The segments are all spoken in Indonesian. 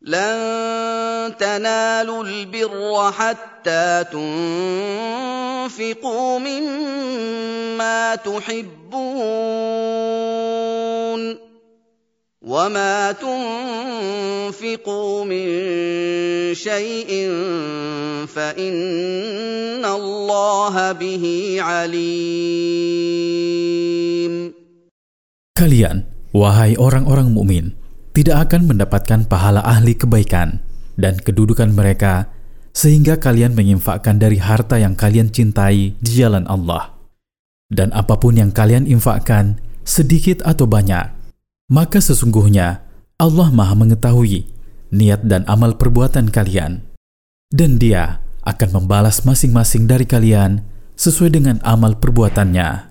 لن تنالوا البر حتى تنفقوا مما تحبون وما تنفقوا من شيء فإن الله به عليم. Kalian, wahai orang-orang mukmin, tidak akan mendapatkan pahala ahli kebaikan dan kedudukan mereka sehingga kalian menginfakkan dari harta yang kalian cintai di jalan Allah. Dan apa pun yang kalian infakkan, sedikit atau banyak, maka sesungguhnya Allah Maha mengetahui niat dan amal perbuatan kalian. Dan Dia akan membalas masing-masing dari kalian sesuai dengan amal perbuatannya.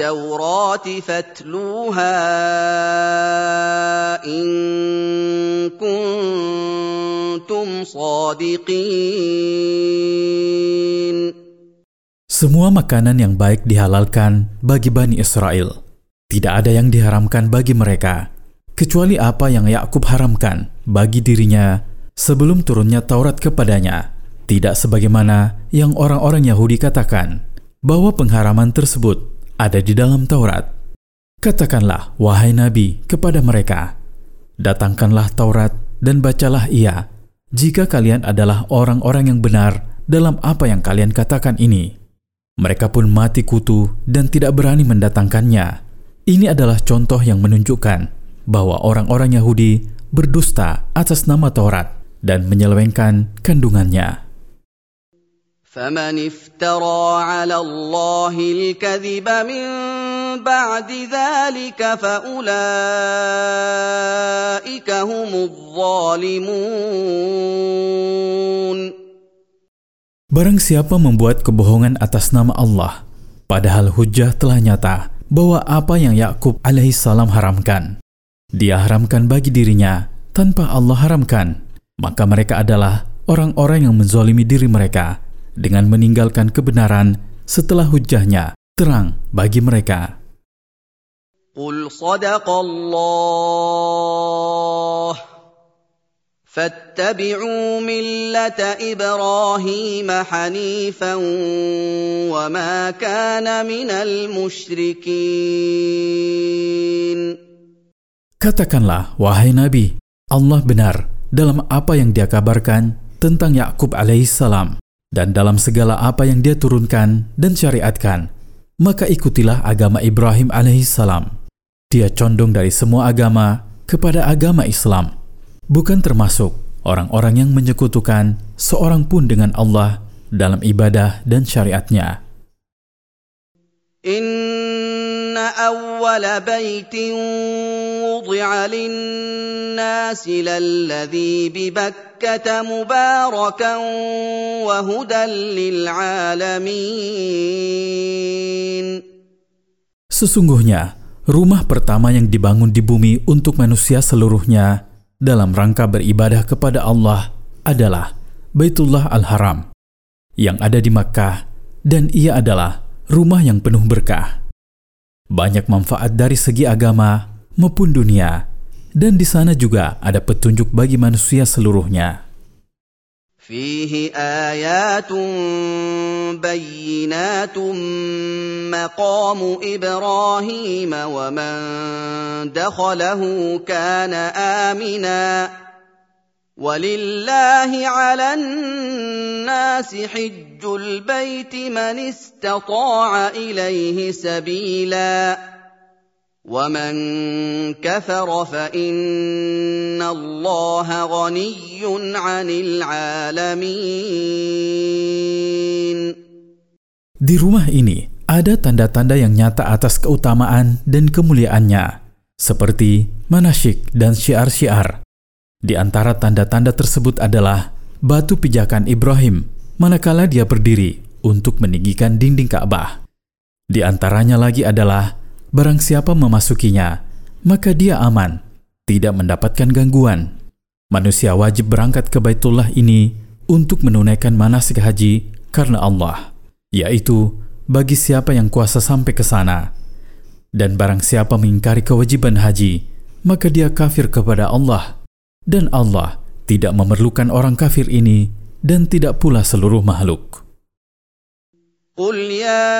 التوراة فاتلوها إن كنتم صادقين Semua makanan yang baik dihalalkan bagi Bani Israel. Tidak ada yang diharamkan bagi mereka, kecuali apa yang Yakub haramkan bagi dirinya sebelum turunnya Taurat kepadanya. Tidak sebagaimana yang orang-orang Yahudi katakan, bahwa pengharaman tersebut ada di dalam Taurat. Katakanlah, wahai Nabi, kepada mereka, Datangkanlah Taurat dan bacalah ia, jika kalian adalah orang-orang yang benar dalam apa yang kalian katakan ini. Mereka pun mati kutu dan tidak berani mendatangkannya. Ini adalah contoh yang menunjukkan bahwa orang-orang Yahudi berdusta atas nama Taurat dan menyelewengkan kandungannya. فمن افترى على الله الكذب من بعد ذلك فاولئك هم الظالمون Barang siapa membuat kebohongan atas nama Allah, padahal hujah telah nyata bahwa apa yang Yakub alaihissalam haramkan, dia haramkan bagi dirinya tanpa Allah haramkan, maka mereka adalah orang-orang yang menzolimi diri mereka dengan meninggalkan kebenaran setelah hujahnya terang bagi mereka. قل صدق الله فاتبعوا مله ابراهيم حنيفا وما كان من المشركين Katakanlah, wahai Nabi, Allah benar dalam apa yang dia kabarkan tentang Yakub alaihissalam dan dalam segala apa yang dia turunkan dan syariatkan, maka ikutilah agama Ibrahim alaihissalam. Dia condong dari semua agama kepada agama Islam, bukan termasuk orang-orang yang menyekutukan seorang pun dengan Allah dalam ibadah dan syariatnya. إن أول بيت وضع للناس للذي ببكة مباركا وهدى للعالمين Sesungguhnya, rumah pertama yang dibangun di bumi untuk manusia seluruhnya dalam rangka beribadah kepada Allah adalah Baitullah Al-Haram yang ada di Makkah dan ia adalah rumah yang penuh berkah. Banyak manfaat dari segi agama maupun dunia dan di sana juga ada petunjuk bagi manusia seluruhnya. فيه آيات بينات مقام إبراهيم ومن دخله كان آمنا ولله على الناس حج البيت من استطاع إليه سبيلاً ومن كفر فان الله غني عن العالمين Di rumah ini ada tanda-tanda yang nyata atas keutamaan dan kemuliaannya, seperti manasyik dan syiar-syiar. Di antara tanda-tanda tersebut adalah batu pijakan Ibrahim manakala dia berdiri untuk meninggikan dinding Ka'bah. Di antaranya lagi adalah barang siapa memasukinya, maka dia aman, tidak mendapatkan gangguan. Manusia wajib berangkat ke Baitullah ini untuk menunaikan manasik haji karena Allah, yaitu bagi siapa yang kuasa sampai ke sana. Dan barang siapa mengingkari kewajiban haji, maka dia kafir kepada Allah. Dan Allah tidak memerlukan orang kafir ini dan tidak pula seluruh makhluk. قل يا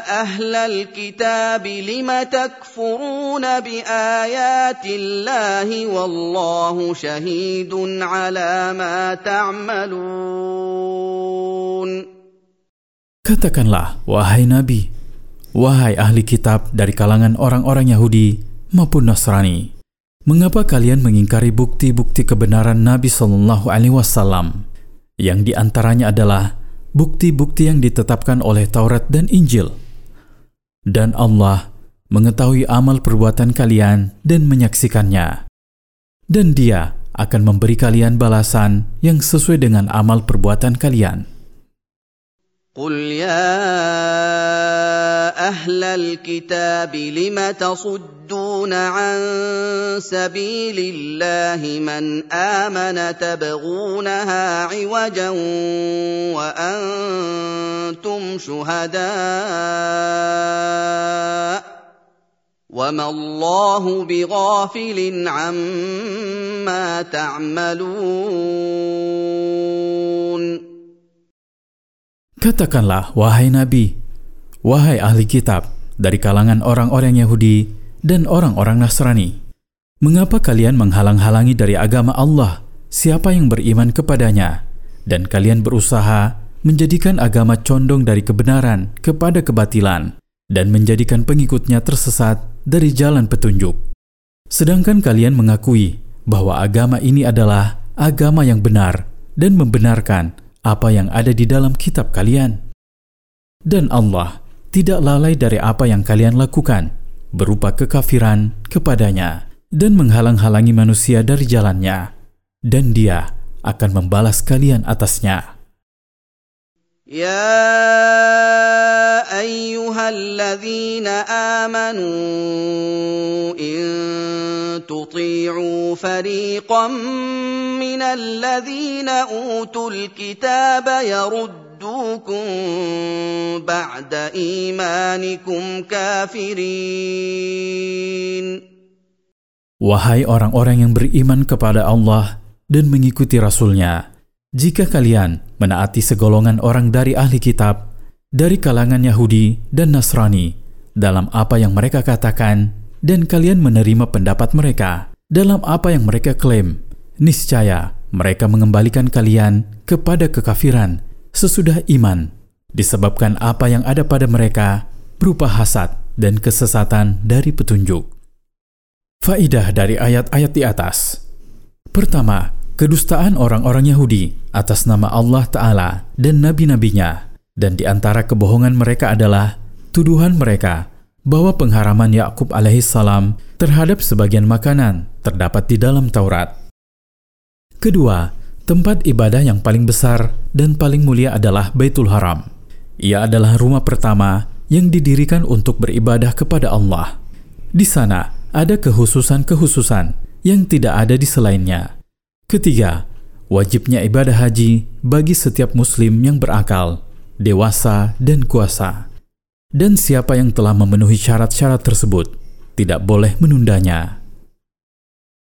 أهل الكتاب لم تكفرون بآيات الله والله شهيد على ما تعملون Katakanlah, wahai Nabi, wahai ahli kitab dari kalangan orang-orang Yahudi maupun Nasrani, Mengapa kalian mengingkari bukti-bukti kebenaran Nabi Shallallahu Alaihi Wasallam, yang diantaranya adalah bukti-bukti yang ditetapkan oleh Taurat dan Injil? Dan Allah mengetahui amal perbuatan kalian dan menyaksikannya, dan Dia akan memberi kalian balasan yang sesuai dengan amal perbuatan kalian. قل يا اهل الكتاب لم تصدون عن سبيل الله من آمن تبغونها عوجا وأنتم شهداء وما الله بغافل عما تعملون. Katakanlah, wahai Nabi, wahai ahli kitab dari kalangan orang-orang Yahudi dan orang-orang Nasrani, mengapa kalian menghalang-halangi dari agama Allah siapa yang beriman kepadanya, dan kalian berusaha menjadikan agama condong dari kebenaran kepada kebatilan, dan menjadikan pengikutnya tersesat dari jalan petunjuk. Sedangkan kalian mengakui bahwa agama ini adalah agama yang benar dan membenarkan apa yang ada di dalam kitab kalian. Dan Allah tidak lalai dari apa yang kalian lakukan, berupa kekafiran kepadanya dan menghalang-halangi manusia dari jalannya, dan dia akan membalas kalian atasnya. Ya ayyuhalladzina amanu in تطيعوا فريقا من الذين اوتوا الكتاب يردوكم بعد ايمانكم كافرين Wahai orang-orang yang beriman kepada Allah dan mengikuti Rasul-Nya, jika kalian menaati segolongan orang dari ahli kitab, dari kalangan Yahudi dan Nasrani, dalam apa yang mereka katakan, dan kalian menerima pendapat mereka dalam apa yang mereka klaim, niscaya mereka mengembalikan kalian kepada kekafiran sesudah iman, disebabkan apa yang ada pada mereka berupa hasad dan kesesatan dari petunjuk. Faidah dari ayat-ayat di atas. Pertama, kedustaan orang-orang Yahudi atas nama Allah Ta'ala dan nabi-nabinya. Dan di antara kebohongan mereka adalah tuduhan mereka bahwa pengharaman Yakub alaihissalam terhadap sebagian makanan terdapat di dalam Taurat. Kedua, tempat ibadah yang paling besar dan paling mulia adalah Baitul Haram. Ia adalah rumah pertama yang didirikan untuk beribadah kepada Allah. Di sana, ada kehususan-kehususan yang tidak ada di selainnya. Ketiga, wajibnya ibadah haji bagi setiap muslim yang berakal, dewasa, dan kuasa. Dan siapa yang telah memenuhi syarat-syarat tersebut tidak boleh menundanya.